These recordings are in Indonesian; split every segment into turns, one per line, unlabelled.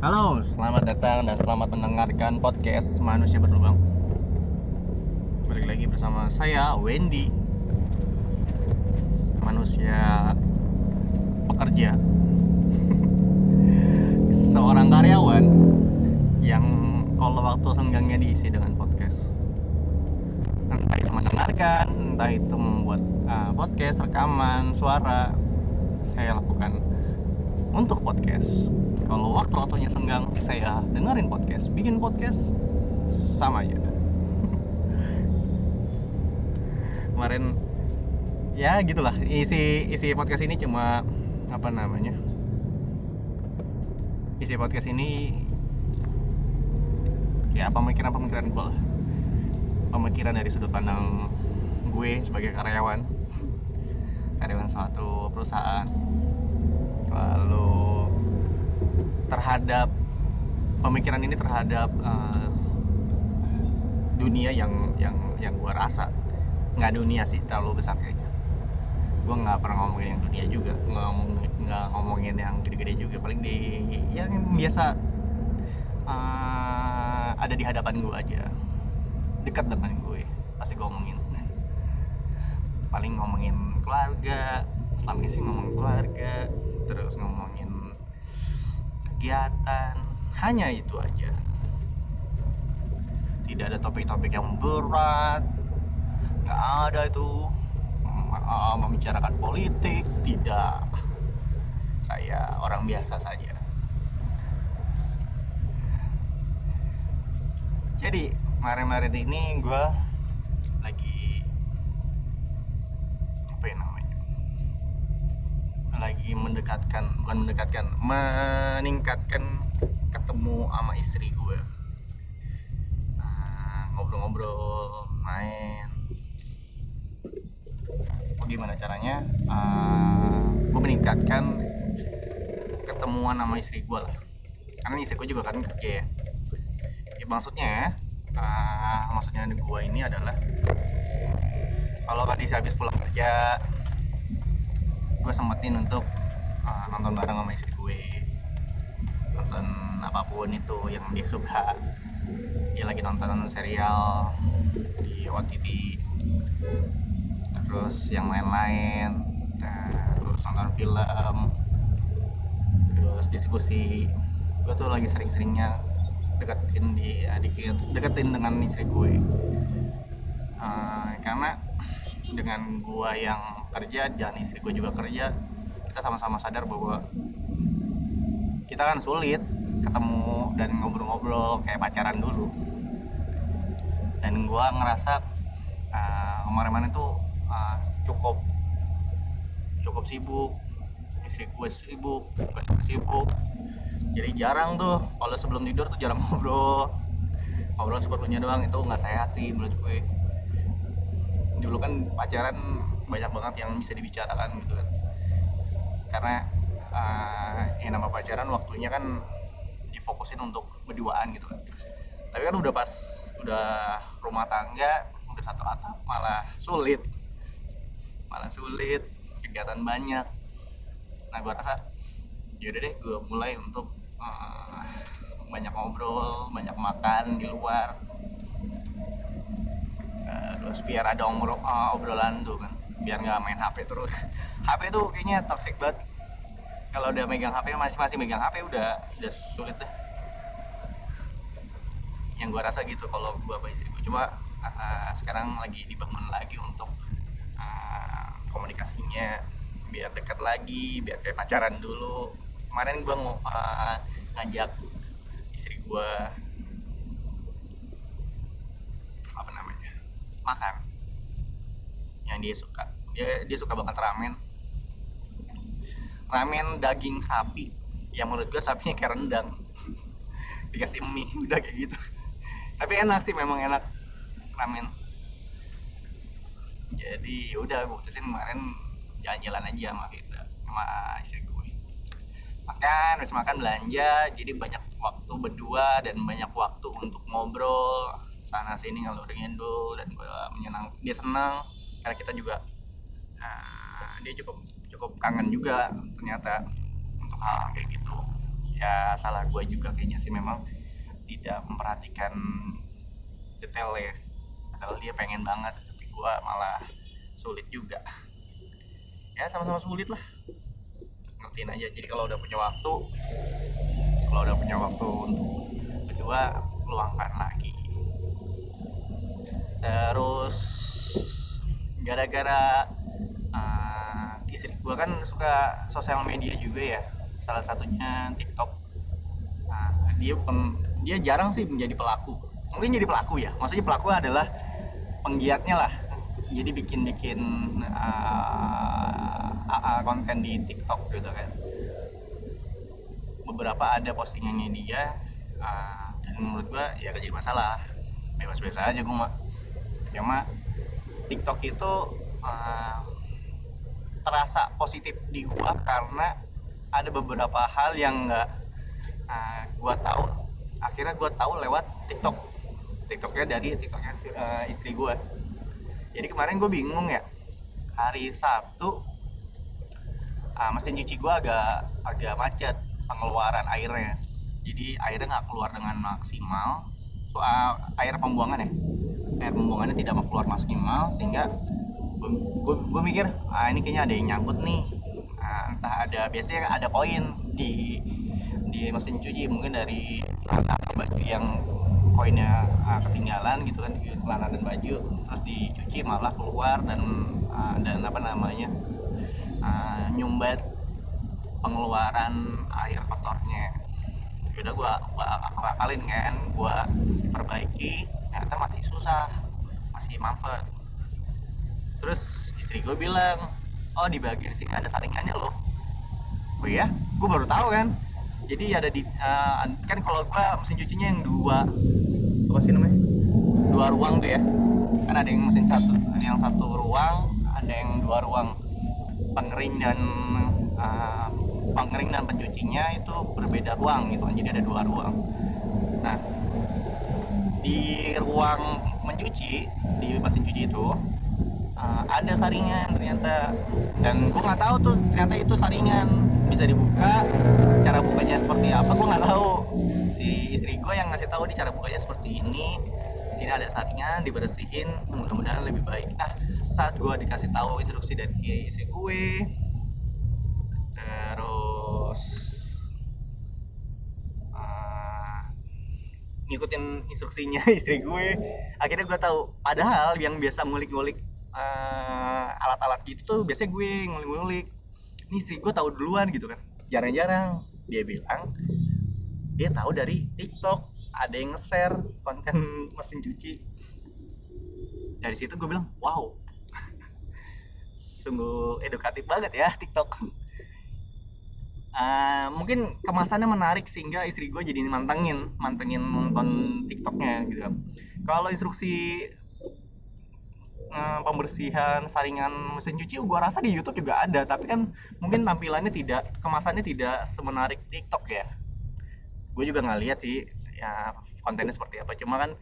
Halo, selamat datang dan selamat mendengarkan podcast Manusia Berlubang. Balik lagi bersama saya Wendy, manusia pekerja, seorang karyawan yang kalau waktu senggangnya diisi dengan podcast. Entah itu mendengarkan, entah itu membuat uh, podcast, rekaman, suara, saya lakukan untuk podcast. Kalau waktu-waktunya senggang saya dengerin podcast bikin podcast sama aja. Kemarin ya gitulah. Isi isi podcast ini cuma apa namanya? Isi podcast ini ya pemikiran-pemikiran gue lah. Pemikiran dari sudut pandang gue sebagai karyawan. Karyawan suatu perusahaan lalu terhadap pemikiran ini terhadap uh, dunia yang yang yang gue rasa. Nggak dunia sih terlalu besar kayaknya. Gue nggak pernah ngomongin yang dunia juga. Nggak ngomong ngomongin yang gede-gede juga. Paling di yang biasa uh, ada di hadapan gue aja. Dekat dengan gue pasti gue ngomongin. Paling ngomongin keluarga selama ini sih ngomongin keluarga terus ngomongin kegiatan. Hanya itu aja. Tidak ada topik-topik yang berat. Nggak ada itu. Uh, membicarakan politik tidak. Saya orang biasa saja. Jadi kemarin-kemarin ini gue lagi apa ya namanya lagi mendekatkan bukan mendekatkan meningkatkan ketemu sama istri gue. Nah, ngobrol-ngobrol main. Oh, gimana caranya? Uh, gue meningkatkan ketemuan sama istri gue lah. Karena istri gue juga kan kerja ya, ya maksudnya uh, maksudnya gue ini adalah kalau tadi saya habis pulang kerja gue sempetin untuk nonton bareng sama istri gue. Nonton apa pun itu yang dia suka. Dia lagi nonton serial di OTT terus yang lain-lain. Terus nonton film. Terus diskusi. Gue tuh lagi sering-seringnya deketin di dikit deketin dengan istri gue. Uh, karena dengan gua yang kerja dan istri gue juga kerja kita sama-sama sadar bahwa kita kan sulit ketemu dan ngobrol-ngobrol kayak pacaran dulu. Dan gua ngerasa uh, kemarin-kemarin tuh uh, cukup cukup sibuk istri gue sibuk gue juga sibuk. Jadi jarang tuh kalau sebelum tidur tuh jarang ngobrol. Ngobrol seperlunya doang itu nggak sehat sih menurut gue. Dulu kan pacaran banyak banget yang bisa dibicarakan gitu kan karena uh, yang nama pacaran waktunya kan difokusin untuk berduaan gitu kan. Tapi kan udah pas udah rumah tangga udah satu atap malah sulit. Malah sulit kegiatan banyak. Nah gue rasa yaudah deh gue mulai untuk uh, banyak ngobrol banyak makan di luar terus biar ada omro, uh, obrolan tuh kan. Biar nggak main HP terus. HP tuh kayaknya toxic banget. Kalau udah megang HP masih masih megang HP udah udah sulit deh. Yang gua rasa gitu kalau gua sama istri gua. Cuma uh, sekarang lagi dibangun lagi untuk uh, komunikasinya. Biar dekat lagi biar kayak pacaran dulu. Kemarin gua mau uh, ngajak istri gua apa namanya makan. Yang dia suka. Dia dia suka banget ramen. Ramen daging sapi. Yang menurut gue sapinya kayak rendang. Dikasih mie udah kayak gitu. Tapi enak sih memang enak ramen. Jadi udah gue putusin kemarin jalan-jalan aja sama kita sama istri gue makan habis makan belanja jadi banyak waktu berdua dan banyak waktu untuk ngobrol sana sini ngalur ngidul dan gue menyenang dia senang karena kita juga uh, dia cukup cukup kangen juga ternyata untuk hal kayak gitu. Ya salah gue juga kayaknya sih memang tidak memperhatikan detail ya. Padahal dia pengen banget tapi gue malah sulit juga. Ya sama-sama sulit lah. Ngertiin aja. Jadi kalau udah punya waktu kalau udah punya waktu untuk kedua luangkan lagi terus gara-gara uh, istri gue kan suka sosial media juga ya. Salah satunya TikTok. Nah, dia bukan dia jarang sih menjadi pelaku. Mungkin jadi pelaku ya. Maksudnya pelaku adalah penggiatnya lah. Jadi bikin-bikin uh, uh, konten di TikTok gitu kan. Beberapa ada postingannya dia uh, dan menurut gua ya gak jadi masalah. Bebas-bebas aja gua cuma TikTok itu uh, terasa positif di gua karena ada beberapa hal yang nggak uh, gua tahu. Akhirnya gua tahu lewat TikTok. TikToknya dari TikToknya uh, istri gua. Jadi kemarin gue bingung ya. Hari Sabtu uh, mesin cuci gue agak agak macet pengeluaran airnya. Jadi airnya nggak keluar dengan maksimal soal air pembuangan ya air pembuangannya tidak mau keluar maksimal sehingga gue, gue mikir ah ini kayaknya ada yang nyangkut nih. Nah, entah ada biasanya ada koin di di mesin cuci mungkin dari celana baju yang koinnya uh, ketinggalan gitu kan di celana dan baju terus dicuci malah keluar dan uh, dan apa namanya uh, nyumbat pengeluaran air kotornya. Udah gua gua akalin kan gua perbaiki ternyata masih susah masih mampet. Terus istri gue bilang oh di bagian sini ada saringannya loh. Oh iya? Gue baru tahu kan? Jadi ada di uh, kan kalau gua mesin cucinya yang dua. Apa sih namanya? Dua ruang tuh ya. Kan ada yang mesin satu yang satu ruang ada yang dua ruang. Pengering dan uh, pengering dan pencucinya itu berbeda ruang gitu kan. Jadi ada dua ruang. Nah di ruang mencuci di mesin cuci itu uh, ada saringan ternyata. Dan gue nggak tahu tuh ternyata itu saringan. Bisa dibuka cara bukanya seperti apa? Gue nggak tahu. Si istri gue yang ngasih tahu di cara bukanya seperti ini. Sini ada saringan dibersihin mudah-mudahan lebih baik. Nah saat gue dikasih tahu instruksi dari istri gue terus uh, ngikutin instruksinya istri gue. Akhirnya gue tahu padahal yang biasa ngulik-ngulik uh, alat-alat gitu tuh biasanya gue ngulik-ngulik. Ini istri gue tahu duluan gitu kan. Jarang-jarang. Dia bilang dia tahu dari TikTok ada yang nge-share konten mesin cuci. Dari situ gue bilang wow. Sungguh edukatif banget ya TikTok uh, mungkin kemasannya menarik sehingga istri gue jadi mantengin mantengin nonton TikToknya gitu kan. Kalau instruksi uh, pembersihan saringan mesin cuci gue rasa di YouTube juga ada tapi kan mungkin tampilannya tidak kemasannya tidak semenarik TikTok ya. Gue juga nggak lihat sih ya kontennya seperti apa. Cuma kan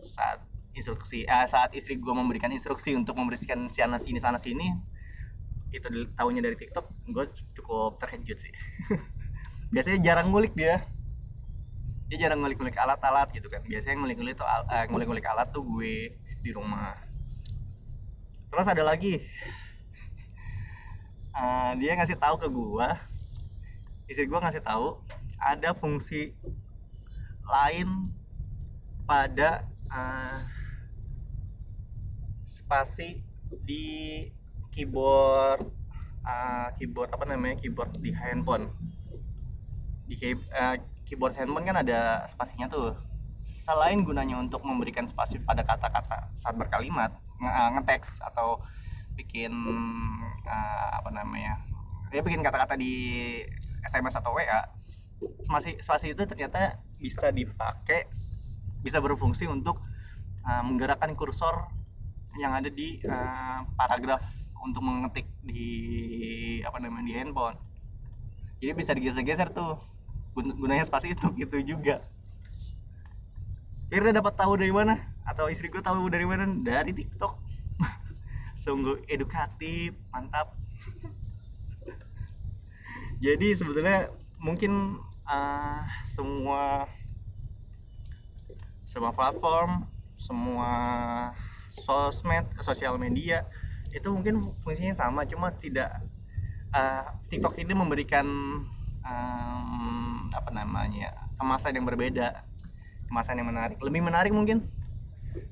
saat instruksi eh, saat istri gue memberikan instruksi untuk membersihkan sana sini sana sini itu tahunya dari TikTok gue cukup terkejut sih. Biasanya jarang ngulik dia. Dia jarang ngulik-ngulik alat-alat gitu kan. Biasanya ngulik-ngulik tuh uh, ngulik-ngulik alat tuh gue di rumah. Terus ada lagi. Uh, dia ngasih tahu ke gue istri gue ngasih tahu ada fungsi lain pada uh, spasi di keyboard uh, keyboard apa namanya keyboard di handphone. Di key, uh, keyboard handphone kan ada spasinya tuh. Selain gunanya untuk memberikan spasi pada kata-kata saat berkalimat ngeteks atau bikin uh, apa namanya dia bikin kata-kata di SMS atau WA spasi spasi itu ternyata bisa dipakai bisa berfungsi untuk uh, menggerakkan kursor yang ada di uh, paragraf untuk mengetik di apa namanya di handphone. Jadi bisa digeser-geser tuh. Gunanya spasi itu gitu juga. Kira dapat tahu dari mana? Atau istri gue tahu dari mana? Dari TikTok. Sungguh edukatif mantap. Jadi sebetulnya mungkin uh, semua semua platform semua sosmed sosial media itu mungkin fungsinya sama cuma tidak uh, TikTok ini memberikan um, apa namanya kemasan yang berbeda kemasan yang menarik. Lebih menarik mungkin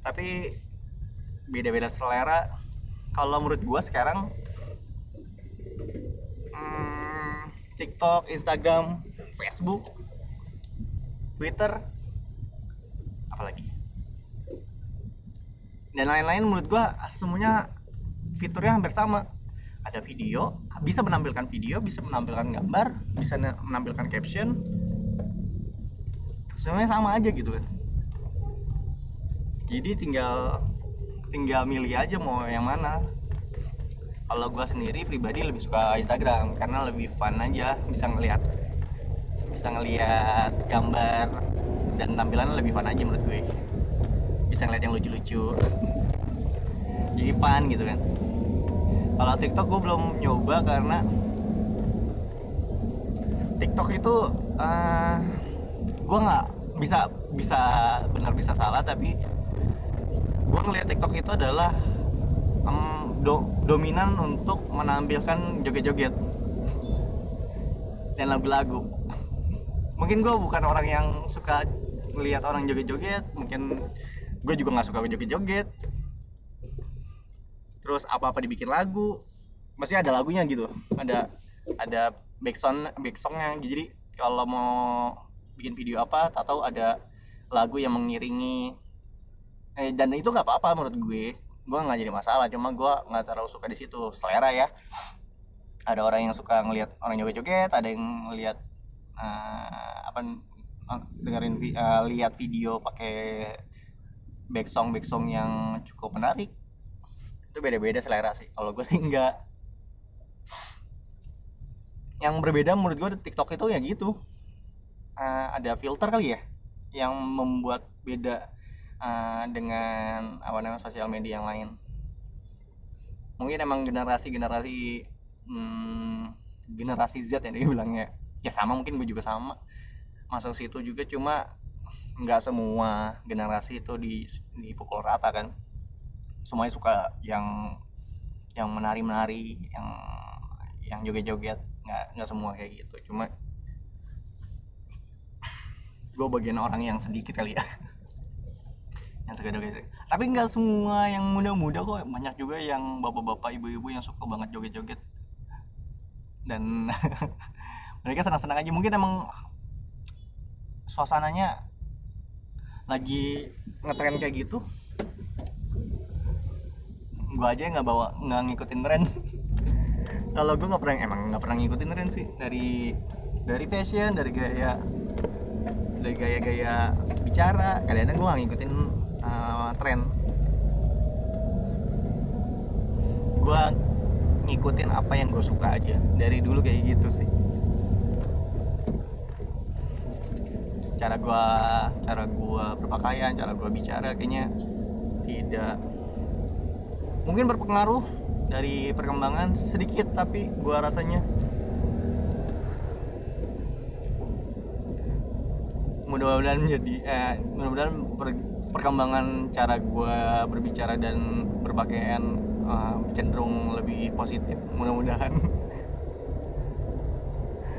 tapi beda-beda selera. Kalau menurut gue sekarang hmm, TikTok Instagram Facebook Twitter apalagi? Dan lain-lain menurut gue semuanya fiturnya hampir sama. Ada video bisa menampilkan video bisa menampilkan gambar bisa menampilkan caption. Semuanya sama aja gitu kan. Jadi tinggal tinggal milih aja mau yang mana. Kalau gue sendiri pribadi lebih suka Instagram karena lebih fun aja bisa ngelihat bisa ngelihat gambar dan tampilannya lebih fun aja menurut gue. Bisa ngeliat yang lucu-lucu. Jadi fun gitu kan kalau TikTok gue belum nyoba karena TikTok itu uh, eh, gue nggak bisa bisa benar bisa salah tapi gue ngeliat TikTok itu adalah um, do, dominan untuk menampilkan joget-joget dan lagu-lagu. Mungkin gue bukan orang yang suka ngeliat orang joget-joget mungkin gue juga nggak suka joget-joget terus apa-apa dibikin lagu. Masih ada lagunya gitu. Ada ada backsound backsongnya jadi kalau mau bikin video apa tak tahu ada lagu yang mengiringi. Eh, dan itu nggak apa-apa menurut gue. Gue nggak jadi masalah cuma gue nggak terlalu suka di situ. Selera ya. Ada orang yang suka ngelihat orang joget-joget ada yang ngelihat uh, apa dengerin uh, lihat video pakai back song back song yang cukup menarik itu beda-beda selera sih. Kalau gue sih enggak. Yang berbeda menurut gue TikTok itu ya gitu. Uh, ada filter kali ya yang membuat beda uh, dengan apa namanya sosial media yang lain. Mungkin emang generasi generasi hmm, generasi Z yang dia bilangnya ya. Sama mungkin gue juga sama. Masuk situ juga cuma nggak semua generasi itu di dipukul rata kan semuanya suka yang yang menari menari yang yang joget joget nggak nggak semua kayak gitu. Cuma gue bagian orang yang sedikit kali ya. Yang suka joget tapi nggak semua yang muda-muda kok. Banyak juga yang bapak-bapak ibu-ibu yang suka banget joget-joget. Dan mereka senang-senang aja. Mungkin emang suasananya lagi ngetren kayak gitu gue aja nggak bawa nggak ngikutin tren. Kalau gue nggak pernah emang nggak pernah ngikutin tren sih. Dari dari fashion dari gaya dari gaya-gaya bicara kadang-kadang gue ngikutin uh, tren. Gue ngikutin apa yang gue suka aja. Dari dulu kayak gitu sih. Cara gue cara gue berpakaian cara gue bicara kayaknya tidak mungkin berpengaruh dari perkembangan sedikit tapi gue rasanya mudah-mudahan menjadi eh, mudah-mudahan per, perkembangan cara gue berbicara dan berpakaian uh, cenderung lebih positif mudah-mudahan.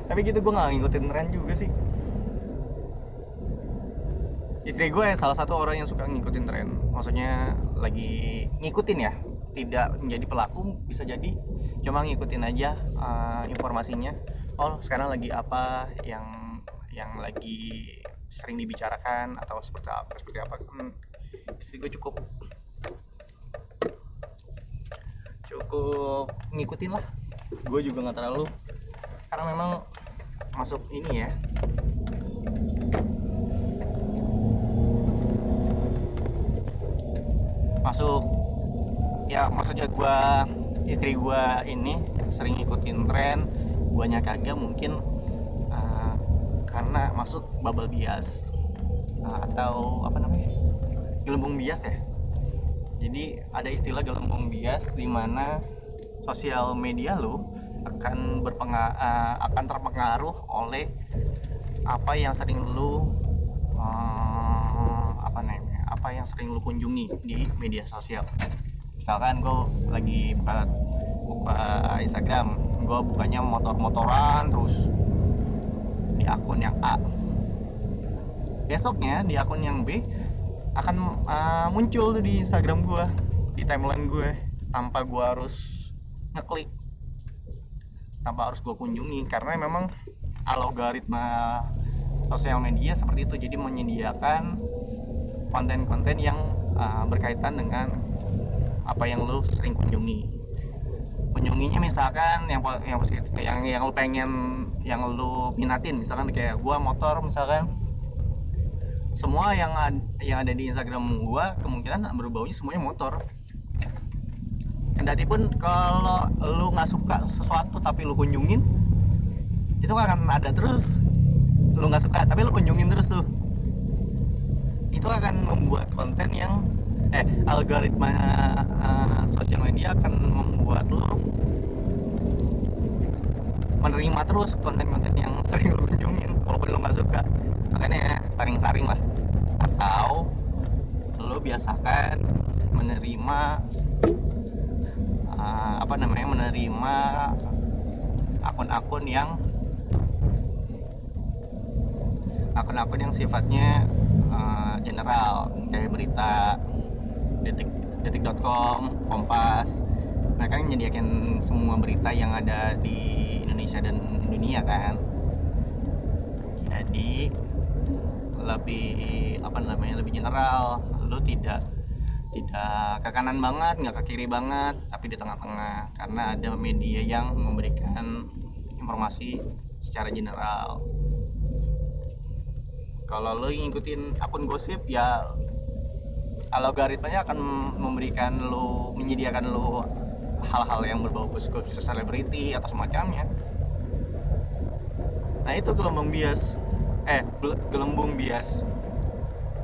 Tapi gitu gue nggak ngikutin tren juga sih. Istri gue salah satu orang yang suka ngikutin tren. Maksudnya lagi ngikutin ya tidak menjadi pelaku bisa jadi cuma ngikutin aja uh, informasinya. Oh sekarang lagi apa yang yang lagi sering dibicarakan atau seperti apa seperti apa? Kan istri gue cukup cukup ngikutin lah. Gue juga nggak terlalu karena memang masuk ini ya. Masuk ya maksudnya gue istri gue ini sering ikutin tren guanya kagak mungkin karena masuk bubble bias uh, atau apa namanya gelembung bias ya. Jadi ada istilah gelembung bias di mana sosial media lo akan berpengaruh uh, akan terpengaruh oleh apa yang sering lu uh, apa namanya apa yang sering lu kunjungi di media sosial misalkan gue lagi buka, buka Instagram gue bukanya motor-motoran terus di akun yang A. Besoknya di akun yang B akan uh, muncul tuh di Instagram gue di timeline gue tanpa gue harus ngeklik. Tanpa harus gue kunjungi karena memang algoritma sosial media seperti itu. Jadi menyediakan konten-konten yang uh, berkaitan dengan apa yang lu sering kunjungi? Kunjunginya misalkan yang yang yang yang lu pengen yang lu minatin. Misalkan kayak gua motor misalkan. Semua yang ad, yang ada di Instagram gua kemungkinan berbaunya semuanya motor. Kendati pun kalau lu nggak suka sesuatu tapi lu kunjungin itu akan ada terus. Lu nggak suka tapi lu kunjungin terus tuh. Itu akan membuat konten yang eh algoritma uh, sosial media akan membuat lo menerima terus konten-konten yang sering lo kunjungin walaupun lo nggak suka. Makanya saring-saring lah. Atau lo biasakan menerima uh, apa namanya menerima akun-akun yang akun-akun yang sifatnya uh, general kayak berita detik detik.com kompas. Mereka kan menyediakan semua berita yang ada di Indonesia dan dunia kan? Jadi lebih apa namanya lebih general. Lu tidak tidak ke kanan banget nggak ke kiri banget tapi di tengah-tengah. Karena ada media yang memberikan informasi secara general. Kalau lo ngikutin akun gosip ya algoritmanya akan memberikan lo menyediakan lo hal-hal yang berbau gosip selebriti atau semacamnya. Nah itu gelombang bias. Eh gelembung bias.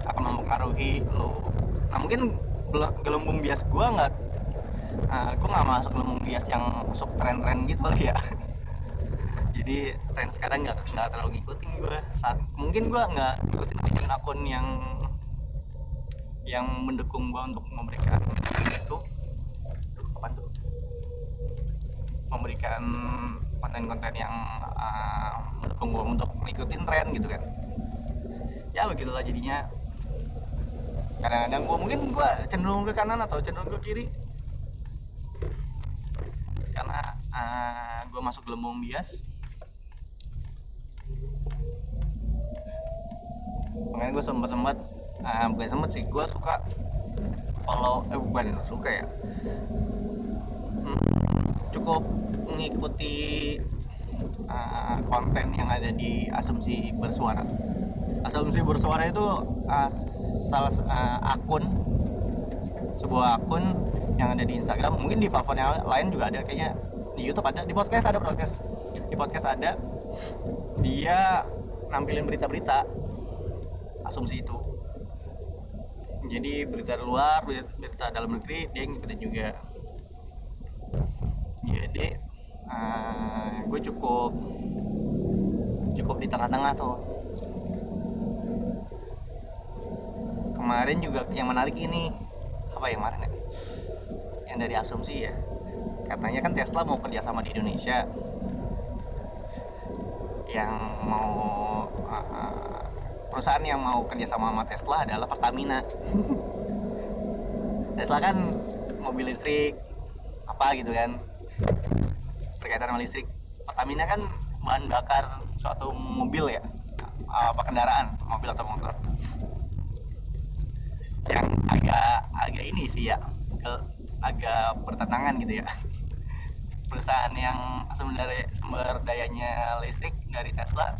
Akan mempengaruhi lo nah mungkin gelembung bias gua nggak uh, gua nggak masuk gelembung bias yang masuk tren-tren gitu kali ya. Jadi tren sekarang nggak terlalu ngikutin gue saat mungkin gue nggak ngikutin akun yang yang mendukung gue untuk memberikan itu apa tuh? Memberikan konten-konten yang uh, mendukung gue untuk ngikutin tren gitu kan. Ya begitulah jadinya. Kadang-kadang gue mungkin gue cenderung ke kanan atau cenderung ke kiri. Karena uh, gue masuk gelembung bias. Makanya gue sempet uh, bukan sempet sih. Gue suka kalau eh bukan suka ya hmm, cukup mengikuti uh, konten yang ada di asumsi bersuara. Asumsi bersuara itu uh, salah uh, akun sebuah akun yang ada di Instagram. Mungkin di platform yang lain juga ada. Kayaknya di YouTube ada. Di podcast ada podcast. Di podcast ada. Dia nampilin berita-berita. Asumsi itu jadi berita luar berita dalam negeri dia ngikutin juga. Jadi uh, gue cukup cukup di tengah-tengah tuh. Kemarin juga yang menarik ini apa yang kemarin ya? Yang dari asumsi ya. Katanya kan Tesla mau kerja sama di Indonesia. Yang mau uh, perusahaan yang mau kerja sama Tesla adalah Pertamina. Tesla kan mobil listrik apa gitu kan berkaitan sama listrik. Pertamina kan bahan bakar suatu mobil ya apa kendaraan mobil atau motor. Yang agak agak ini sih ya agak bertentangan gitu ya. Perusahaan yang sumber sumber dayanya listrik dari Tesla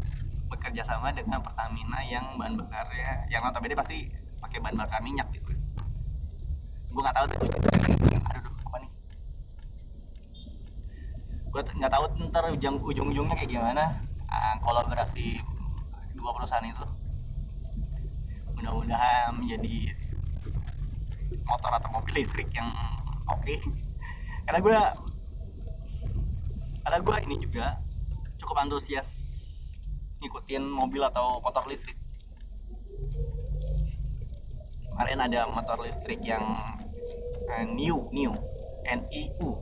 bekerja sama dengan Pertamina yang bahan bakarnya yang notabene pasti pakai bahan bakar minyak gitu. Gue nggak tahu tuh aduh duh, apa nih? Gue nggak tahu ntar ujung ujung ujungnya kayak gimana uh, kolaborasi dua perusahaan itu. Mudah-mudahan menjadi motor atau mobil listrik yang oke. Okay. karena gue karena gue ini juga cukup antusias ngikutin mobil atau motor listrik. Kemarin ada motor listrik yang uh, new new NIU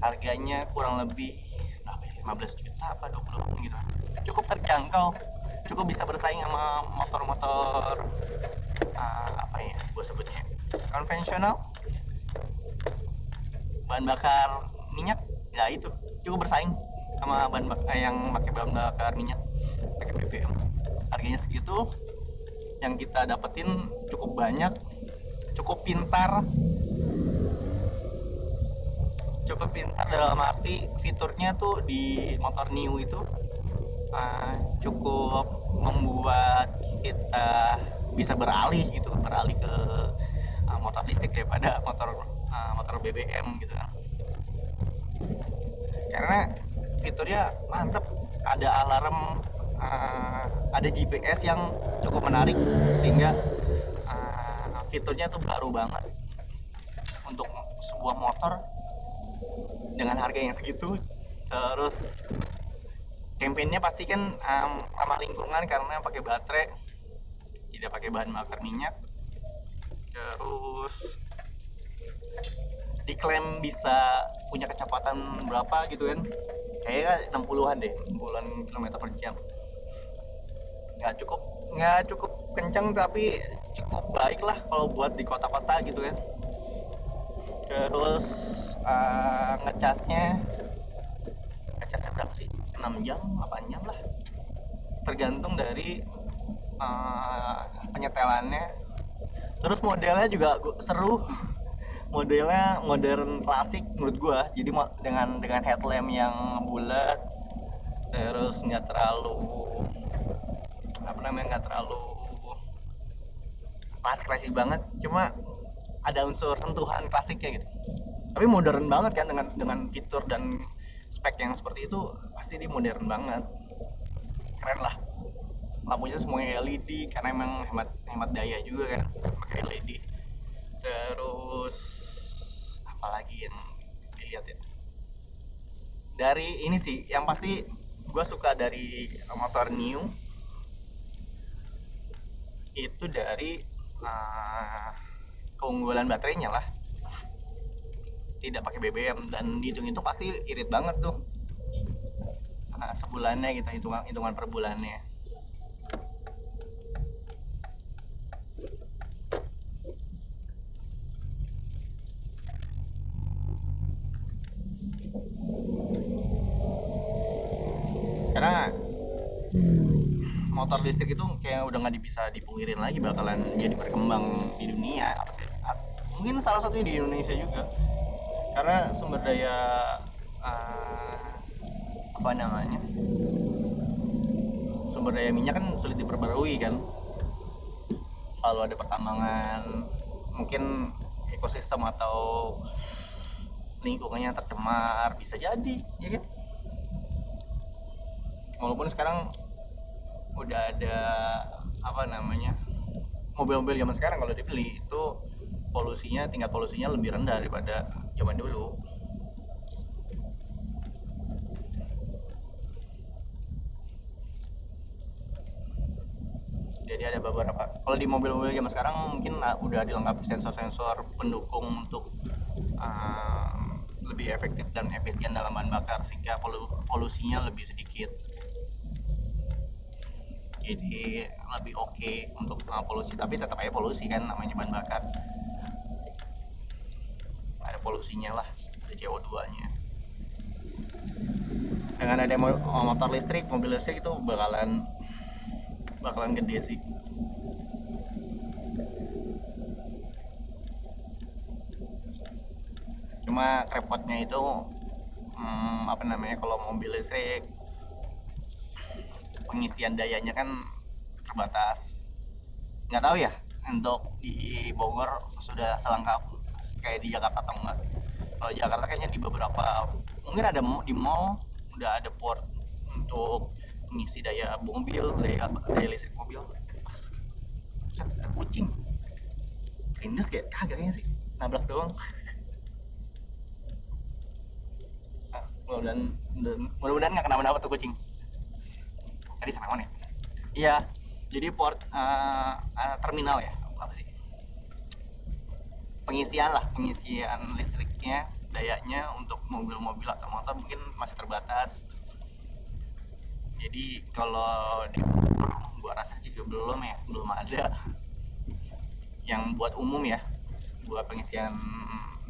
harganya kurang lebih berapa ya, 15 juta apa 20 gitu. Cukup terjangkau cukup bisa bersaing sama motor-motor uh, apa ya gue sebutnya konvensional. Bahan bakar minyak ya itu cukup bersaing sama bahan bakar yang pakai bahan bakar minyak pakai BBM harganya segitu yang kita dapetin cukup banyak cukup pintar. Cukup pintar dalam arti fiturnya tuh di motor new itu uh, cukup membuat kita bisa beralih gitu beralih ke uh, motor listrik daripada motor uh, motor BBM gitu kan. Karena fiturnya mantep. Ada alarm uh, ada GPS yang cukup menarik sehingga uh, fiturnya tuh baru banget. Untuk sebuah motor dengan harga yang segitu. Terus kampanyenya pasti kan um, ramah lingkungan karena pakai baterai tidak pakai bahan bakar minyak. Terus diklaim bisa punya kecepatan berapa gitu kan kayaknya 60-an deh 60-an kilometer per jam. Nggak cukup nggak cukup kencang tapi cukup baik lah kalau buat di kota-kota gitu ya. Terus uh, ngecasnya ngecasnya berapa sih? 6 jam 8 jam lah. Tergantung dari uh, penyetelannya. Terus modelnya juga seru modelnya modern klasik menurut gua. Jadi dengan dengan headlamp yang bulat terus nggak terlalu apa namanya nggak terlalu klasik klasik banget. Cuma ada unsur sentuhan klasiknya gitu. Tapi modern banget kan dengan dengan fitur dan spek yang seperti itu pasti dia modern banget. Keren lah. Lampunya semuanya LED karena emang hemat hemat daya juga kan pakai LED terus apalagi yang dilihat ya? Dari ini sih yang pasti gue suka dari motor new. Itu dari uh, keunggulan baterainya lah. Tidak pakai BBM dan dihitung itu pasti irit banget tuh. Uh, sebulannya gitu hitungan hitungan per bulannya karena motor listrik itu kayak udah nggak bisa dipungkirin lagi bakalan jadi berkembang di dunia. Mungkin salah satunya di Indonesia juga. Karena sumber daya uh, apa namanya? Sumber daya minyak kan sulit diperbarui kan. Selalu ada pertambangan mungkin ekosistem atau lingkungannya tercemar bisa jadi ya kan walaupun sekarang udah ada apa namanya mobil-mobil zaman sekarang kalau dibeli itu polusinya tingkat polusinya lebih rendah daripada zaman dulu. Jadi ada beberapa kalau di mobil-mobil zaman sekarang mungkin udah dilengkapi sensor-sensor pendukung untuk uh, lebih efektif dan efisien dalam bahan bakar sehingga polusinya lebih sedikit jadi lebih oke okay untuk uh, polusi. Tapi tetap aja polusi kan namanya bahan bakar. Ada polusinya lah ada CO2 nya dengan ada motor listrik mobil listrik itu bakalan bakalan gede sih. Cuma repotnya itu hmm, apa namanya kalau mobil listrik pengisian dayanya kan terbatas. Nggak tahu ya untuk di Bogor sudah selengkap kayak di Jakarta atau enggak. Kalau Jakarta kayaknya di beberapa mungkin ada di mall udah ada port untuk mengisi daya mobil daya, daya listrik mobil. Ada kucing. Rindes kayak kagaknya sih. Nabrak doang. Nah, mudah-mudahan mudah-mudahan nggak kenapa-napa tuh kucing tadi sampai mana ya? iya jadi port uh, uh, terminal ya apa sih? Pengisian lah pengisian listriknya dayanya untuk mobil-mobil atau motor mungkin masih terbatas. Jadi kalau di gua rasa juga belum ya belum ada yang buat umum ya buat pengisian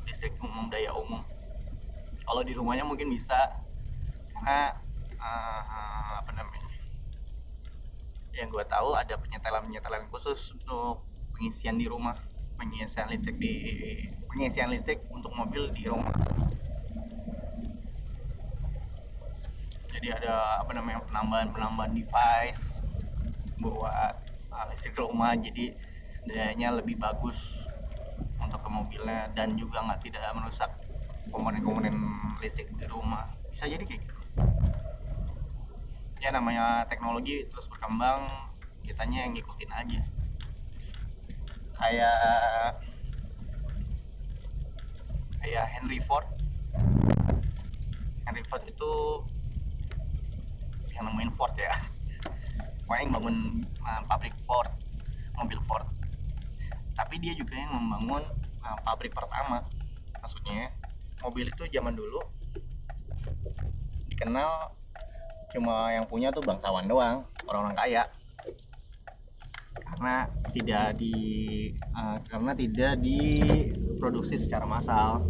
listrik umum daya umum. Kalau di rumahnya mungkin bisa karena uh, apa namanya yang gue tahu ada penyetelan penyetelan khusus untuk pengisian di rumah pengisian listrik di pengisian listrik untuk mobil di rumah. Jadi ada apa namanya penambahan penambahan device buat uh, listrik rumah. Jadi dayanya lebih bagus untuk ke mobilnya dan juga nggak tidak merusak komponen-komponen listrik di rumah. Bisa jadi kayak gitu ya namanya teknologi terus berkembang kitanya yang ngikutin aja. Kayak kayak Henry Ford. Henry Ford itu yang nemuin Ford ya. Pokoknya yang bangun uh, pabrik Ford mobil Ford. Tapi dia juga yang membangun uh, pabrik pertama. Maksudnya mobil itu zaman dulu dikenal cuma yang punya tuh bangsawan doang orang-orang kaya. Karena tidak di uh, karena tidak diproduksi secara massal.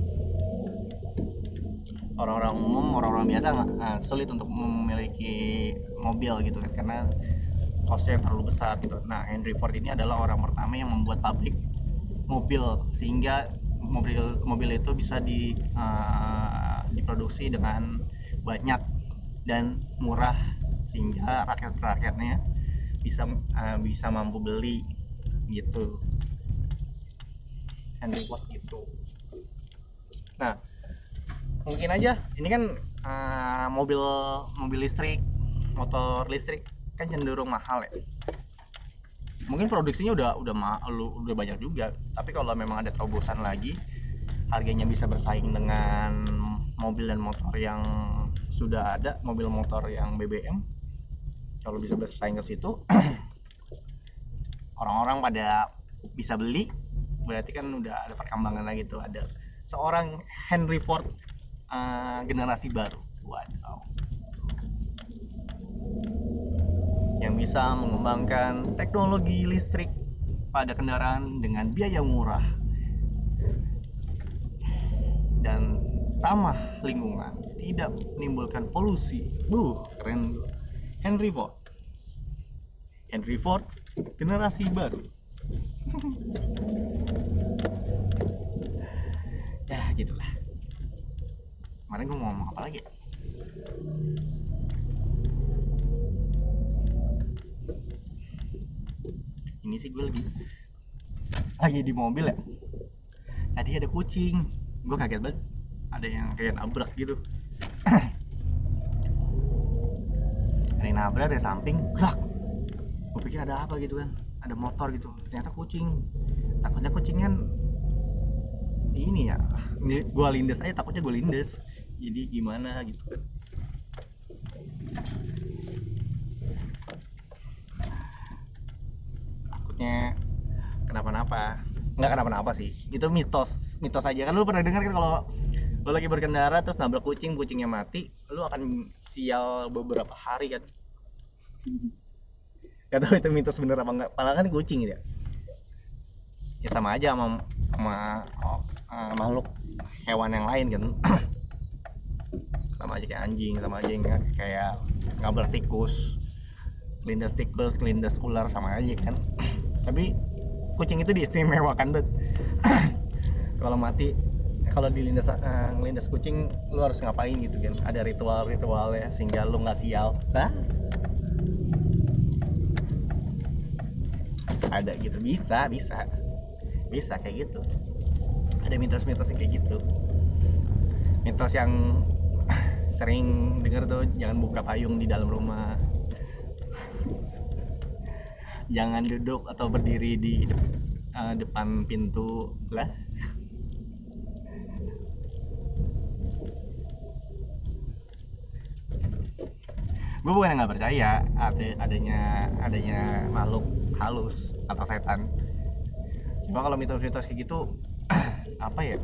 Orang-orang umum orang-orang biasa uh, sulit untuk memiliki mobil gitu kan karena costnya terlalu besar gitu. Nah Henry Ford ini adalah orang pertama yang membuat pabrik mobil sehingga mobil mobil itu bisa di uh, diproduksi dengan banyak dan murah sehingga rakyat-rakyatnya bisa uh, bisa mampu beli gitu. Ford gitu. Nah mungkin aja. Ini kan uh, mobil mobil listrik motor listrik kan cenderung mahal ya. Mungkin produksinya udah udah lu udah banyak juga. Tapi kalau memang ada terobosan lagi harganya bisa bersaing dengan mobil dan motor yang sudah ada mobil motor yang BBM kalau bisa bersaing ke situ orang-orang pada bisa beli. Berarti kan udah ada perkembangan lagi tuh. Ada seorang Henry Ford uh, generasi baru. Waduh. Yang bisa mengembangkan teknologi listrik pada kendaraan dengan biaya murah dan ramah lingkungan tidak menimbulkan polusi. Buh keren. Henry Ford. Henry Ford generasi baru. Ya gitulah. Kemarin gue mau ngomong apa lagi ya? ini sih gue lagi lagi di mobil ya. Tadi ada kucing. Gue kaget banget. Ada yang kayak nabrak gitu ada yang nabrak dari samping gerak. Gue pikir ada apa gitu kan ada motor gitu. Ternyata kucing. Takutnya kucing kan ini ya gue lindes aja takutnya gue lindes. Jadi gimana gitu kan. Takutnya kenapa-napa. Nggak kenapa-napa sih. Itu mitos mitos aja. Kan lu pernah dengar kan kalau lu lagi berkendara terus nabrak kucing kucingnya mati lu akan sial beberapa hari kan? Gak itu mitos bener apa enggak padahal kan kucing ya. Ya sama aja sama, sama oh, uh, makhluk hewan yang lain kan? Sama aja kayak anjing sama aja yang kayak ngabrak tikus kelindas tikus kelindas ular sama aja kan? Tapi kucing itu diistimewakan tuh kalau mati kalau dilindas uh, ngelindas kucing lu harus ngapain gitu kan ada ritual-ritual ya sehingga lu nggak sial. Nah ada gitu. Bisa bisa. Bisa kayak gitu. Ada mitos-mitos yang kayak gitu. Mitos yang sering dengar tuh jangan buka payung di dalam rumah. Jangan duduk atau berdiri di uh, depan pintu. Lah gue bukan nggak percaya ada adanya adanya makhluk halus atau setan. Cuma kalau mitos-mitos kayak gitu apa ya?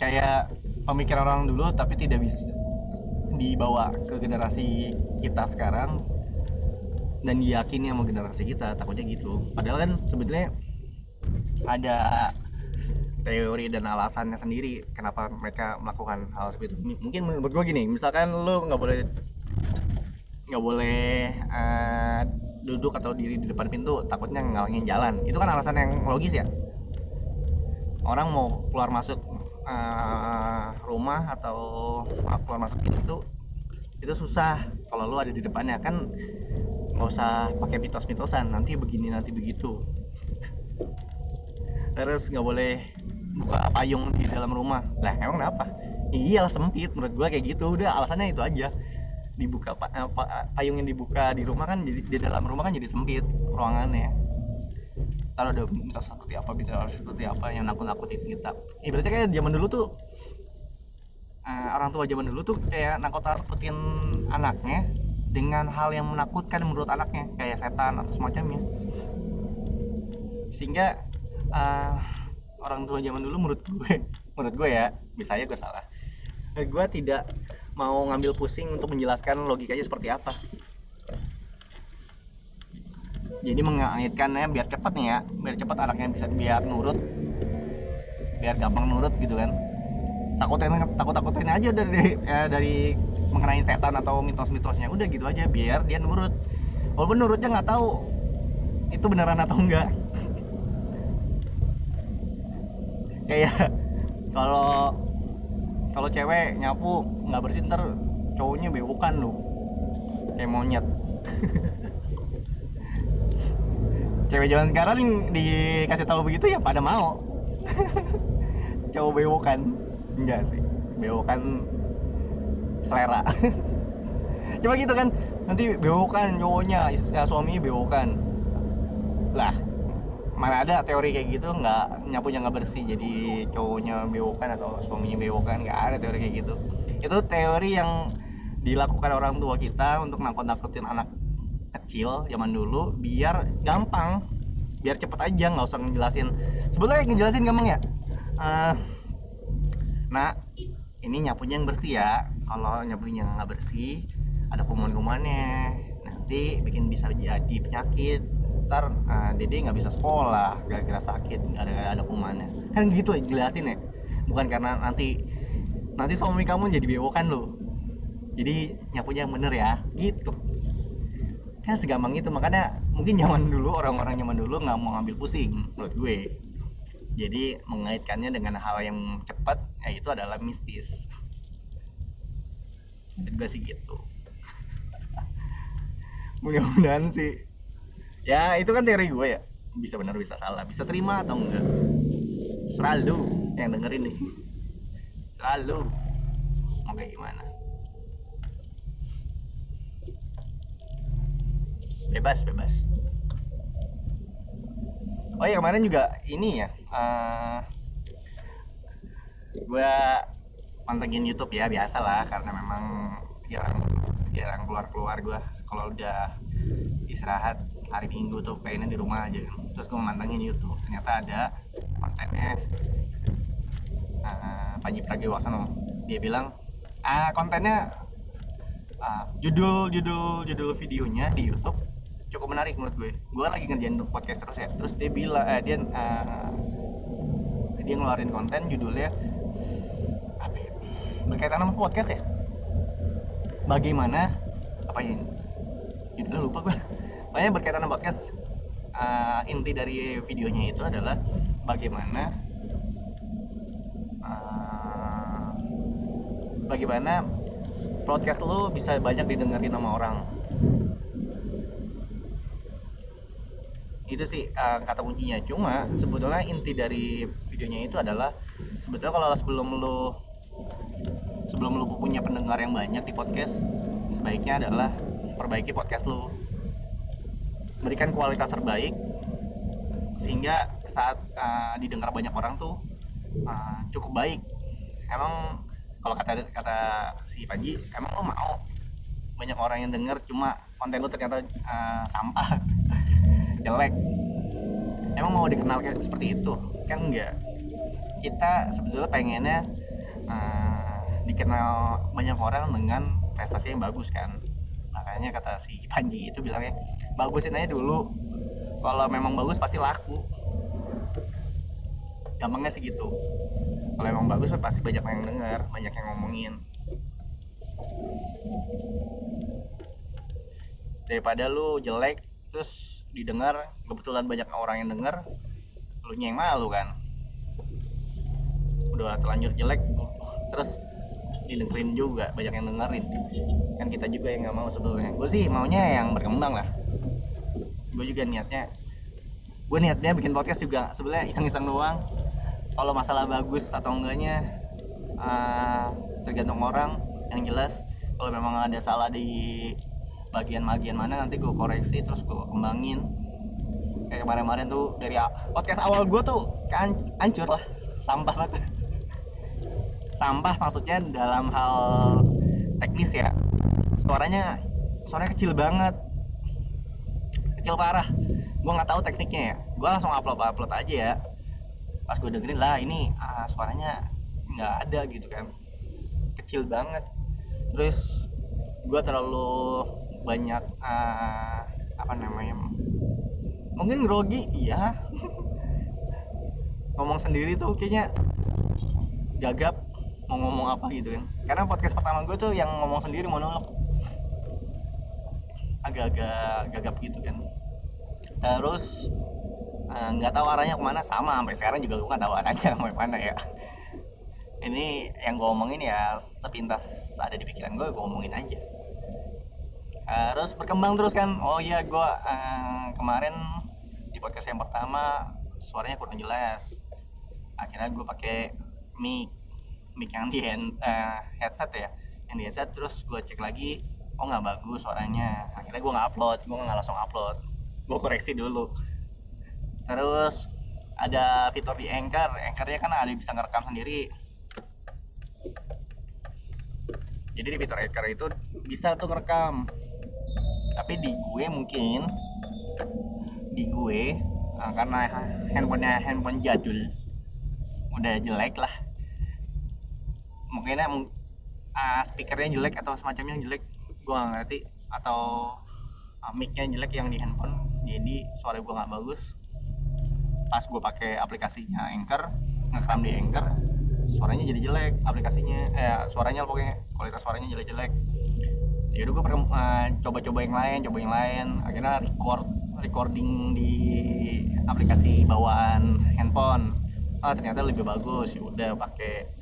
Kayak pemikiran orang dulu tapi tidak bisa dibawa ke generasi kita sekarang dan diyakini sama generasi kita takutnya gitu. Padahal kan sebetulnya ada teori dan alasannya sendiri kenapa mereka melakukan hal seperti itu. Mungkin menurut gue gini misalkan lu nggak boleh nggak boleh uh, duduk atau diri di depan pintu takutnya ngalangin jalan. Itu kan alasan yang logis ya? Orang mau keluar masuk uh, rumah atau keluar masuk pintu itu susah kalau lu ada di depannya. Kan nggak usah pakai mitos-mitosan nanti begini nanti begitu. Terus nggak boleh buka payung di dalam rumah. Lah emang kenapa? Iya sempit. Menurut gua kayak gitu. Udah alasannya itu aja. Dibuka eh, payung yang dibuka di rumah kan jadi di dalam rumah kan jadi sempit ruangannya. Kalau ada bisa seperti apa bisa seperti apa yang nakut nakutin kita. Ibaratnya kayak zaman dulu tuh uh, orang tua zaman dulu tuh kayak nakut nakutin anaknya dengan hal yang menakutkan menurut anaknya. Kayak setan atau semacamnya. Sehingga uh, orang tua zaman dulu menurut gue menurut gue ya bisa aja gue salah. Eh, gue tidak mau ngambil pusing untuk menjelaskan logikanya seperti apa. Jadi mengaitkannya biar cepat nih ya biar cepat anaknya bisa biar nurut biar gampang nurut gitu kan. Takutin takut takutin aja dari eh, dari mengenai setan atau mitos-mitosnya. Udah gitu aja biar dia nurut. Walaupun nurutnya nggak tahu itu beneran atau enggak kayak kalau kalau cewek nyapu nggak bersih ntar cowoknya bewokan lu. Kayak monyet. Cewek zaman sekarang dikasih tahu begitu ya pada mau. Cowok bewokan. Enggak sih. Bewokan selera. Coba gitu kan nanti bewokan cowoknya ya, suami bewokan. Lah mana ada teori kayak gitu nggak nyapunya nggak bersih jadi cowoknya bewokan atau suaminya bewokan nggak ada teori kayak gitu. Itu teori yang dilakukan orang tua kita untuk nakut-nakutin anak kecil zaman dulu biar gampang biar cepet aja nggak usah ngejelasin. Sebetulnya ngejelasin gampang ya? Uh, nah ini nyapunya yang bersih ya. Kalau nyapunya nggak bersih ada kuman-kumannya. Nanti bikin bisa jadi penyakit ntar uh, dede nggak bisa sekolah gak kira sakit nggak ada kumannya. Kan gitu ya jelasin ya. Bukan karena nanti nanti suami kamu jadi bewokan lo jadi nyapunya yang bener ya gitu. Kan segampang itu makanya mungkin zaman dulu orang-orang zaman dulu nggak mau ngambil pusing menurut gue. Jadi mengaitkannya dengan hal yang cepat ya itu adalah mistis. Gue sih gitu. Mudah-mudahan sih ya itu kan teori gue ya. Bisa benar bisa salah. Bisa terima atau enggak? Selalu yang dengerin nih. Selalu. Mau kayak gimana? Bebas bebas. Oh ya kemarin juga ini ya uh, eh, gue pantengin YouTube ya biasa lah karena memang jarang jarang keluar keluar gue kalau udah istirahat hari minggu tuh pengennya di rumah aja. Kan terus gue mantengin YouTube ternyata ada kontennya uh, Panji Pragiwaksono. Dia bilang ah kontennya uh, judul judul judul videonya di YouTube cukup menarik menurut gue. Gue lagi ngerjain podcast terus ya. Terus dia bilang uh, dia uh, dia ngeluarin konten judulnya apa ya? berkaitan sama podcast ya? Bagaimana apa ini? Judulnya lupa gue Makanya berkaitan dengan podcast uh, inti dari videonya itu adalah bagaimana uh, bagaimana podcast lu bisa banyak didengerin sama orang. Itu sih uh, kata kuncinya. Cuma sebetulnya inti dari videonya itu adalah sebetulnya kalau sebelum lu sebelum lu punya pendengar yang banyak di podcast, sebaiknya adalah perbaiki podcast lu berikan kualitas terbaik sehingga saat uh, didengar banyak orang tuh uh, cukup baik. Emang kalau kata kata si Panji emang lo mau? Banyak orang yang denger cuma konten lu ternyata uh, sampah jelek. Emang mau dikenal kayak seperti itu? Kan enggak. Kita sebetulnya pengennya uh, dikenal banyak orang dengan prestasi yang bagus kan makanya kata si Panji itu bilangnya bagusin aja dulu. Kalau memang bagus pasti laku. Gampangnya sih gitu. Kalau emang bagus pasti banyak yang denger banyak yang ngomongin. Daripada lu jelek terus didengar kebetulan banyak orang yang denger lu yang malu kan? Udah terlanjur jelek terus didengerin juga banyak yang dengerin. Kan kita juga yang nggak mau sebetulnya gue sih maunya yang berkembang lah. Gue juga niatnya gue niatnya bikin podcast juga sebenarnya iseng-iseng doang. Kalau masalah bagus atau enggaknya uh, tergantung orang yang jelas. Kalau memang ada salah di bagian-bagian mana nanti gue koreksi terus gue kembangin. Kayak kemarin-kemarin tuh dari podcast awal gue tuh kan hancur lah. Sampah banget sampah maksudnya dalam hal teknis ya. Suaranya suaranya kecil banget. Kecil parah. Gue nggak tahu tekniknya ya. Gue langsung upload upload aja ya. Pas gue dengerin lah ini ah, suaranya nggak ada gitu kan. Kecil banget. Terus gue terlalu banyak uh, apa namanya mungkin grogi iya. Ngomong sendiri tuh kayaknya gagap mau ngomong apa gitu kan. Karena podcast pertama gue tuh yang ngomong sendiri monolog. Agak-agak gagap gitu kan. Terus eh, nggak uh, tahu arahnya ke mana. Sama sampai sekarang juga gue nggak tahu arahnya ke mana ya. Ini yang gue omongin ya sepintas ada di pikiran gue gue omongin aja. Harus berkembang terus kan. Oh iya gue uh, kemarin di podcast yang pertama suaranya kurang jelas. Akhirnya gue pakai mic mic yang di hand, uh, headset ya yang di headset terus gue cek lagi oh nggak bagus suaranya. Akhirnya gue nggak upload gue nggak langsung upload. Gue koreksi dulu. Terus ada fitur di Anchor. Anchornya kan ada bisa ngerekam sendiri. Jadi di fitur Anchor itu bisa tuh ngerekam. Tapi di gue mungkin di gue uh, karena handphonenya handphone jadul udah jelek lah mungkinnya uh, speakernya jelek atau semacamnya jelek gue gak ngerti. Atau uh, micnya jelek yang di handphone jadi suara gue nggak bagus. Pas gue pakai aplikasinya Anchor ngerekam di Anchor suaranya jadi jelek aplikasinya eh suaranya pokoknya kualitas suaranya jelek-jelek. Ya udah gue uh, coba-coba yang lain coba yang lain. Akhirnya record recording di aplikasi bawaan handphone. Ah ternyata lebih bagus. Ya udah pakai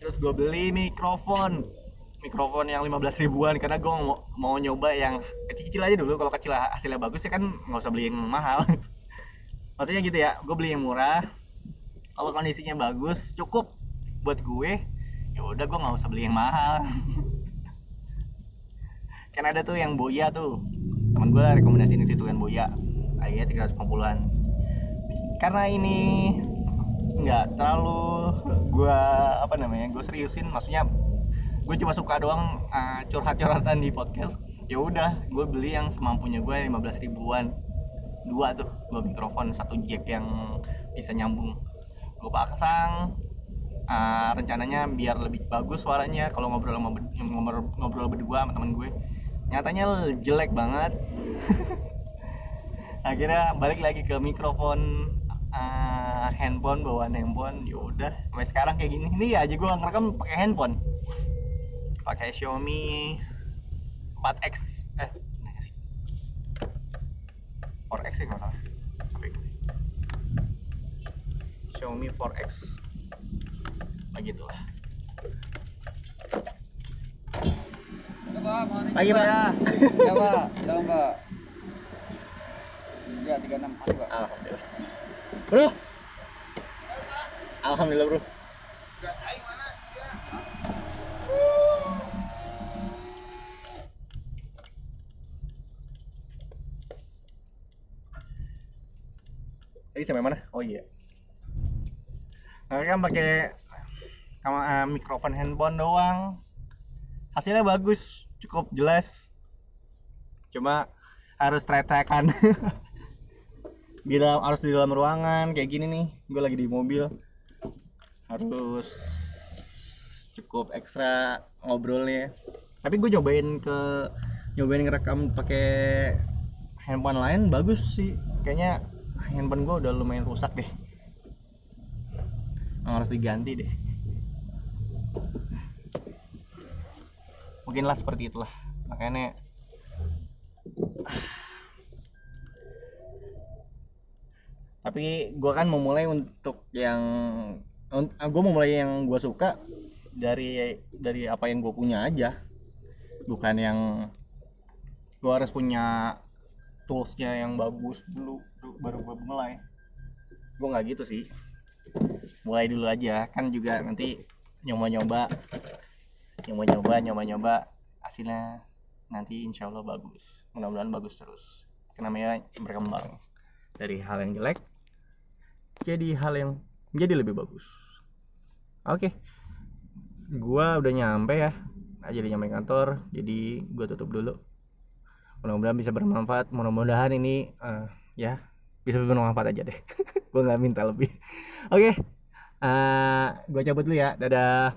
terus gue beli mikrofon. Mikrofon yang 15 ribuan karena gue mau, mau nyoba yang kecil-kecil aja dulu. Kalau kecil hasilnya bagus ya kan nggak usah beli yang mahal. Maksudnya gitu ya gue beli yang murah kalau kondisinya bagus cukup buat gue ya udah gue nggak usah beli yang mahal. Kan ada tuh yang boya tuh. Teman gue rekomendasiin situ kan boya. Ayah 350an karena ini nggak terlalu gue apa namanya gue seriusin. Maksudnya gue cuma suka doang uh, curhat-curhatan di podcast. Ya udah gue beli yang semampunya gue 15 ribuan. Dua tuh dua mikrofon satu jack yang bisa nyambung. Gue pasang uh, rencananya biar lebih bagus suaranya kalau ngobrol sama ngobrol, ngobrol berdua sama temen gue. Nyatanya jelek banget. Akhirnya balik lagi ke mikrofon uh, handphone bawaan handphone yaudah sampai sekarang kayak gini. Ini aja gue ngerekam pakai handphone. Pakai Xiaomi 4X eh ini sih? 4X sih nggak salah. Xiaomi 4X begitulah
Pagi Pak. Ya, ya Pak. Jalan Pak. Ya, 36 Pak.
Alhamdulillah. Bro. Alhamdulillah, Bro. Tadi sampai mana? Oh iya. Nah, kan pakai eh, mikrofon handphone doang hasilnya bagus cukup jelas cuma harus trek-trekan di dalam harus di dalam ruangan kayak gini nih. Gue lagi di mobil. Harus cukup ekstra ngobrolnya. Tapi gue nyobain ke nyobain ngerekam pakai handphone lain bagus sih. Kayaknya handphone gue udah lumayan rusak deh. Harus diganti deh. Mungkin lah seperti itulah. Makanya tapi gue kan memulai untuk yang gue memulai yang gue suka dari dari apa yang gue punya aja. Bukan yang gue harus punya toolsnya yang bagus dulu baru gue mulai. Gue nggak gitu sih. Mulai dulu aja. Kan juga nanti nyoba-nyoba nyoba-nyoba nyoba-nyoba. Hasilnya nanti insya Allah bagus. Mudah-mudahan bagus terus. Namanya berkembang dari hal yang jelek jadi hal yang menjadi lebih bagus. Oke. Gua udah nyampe ya. Nah, jadi nyampe kantor jadi gua tutup dulu. Mudah-mudahan bisa bermanfaat. Mudah-mudahan ini eh, ya bisa bermanfaat aja deh. Gua nggak minta lebih. Oke. Eh gua cabut dulu ya. Dadah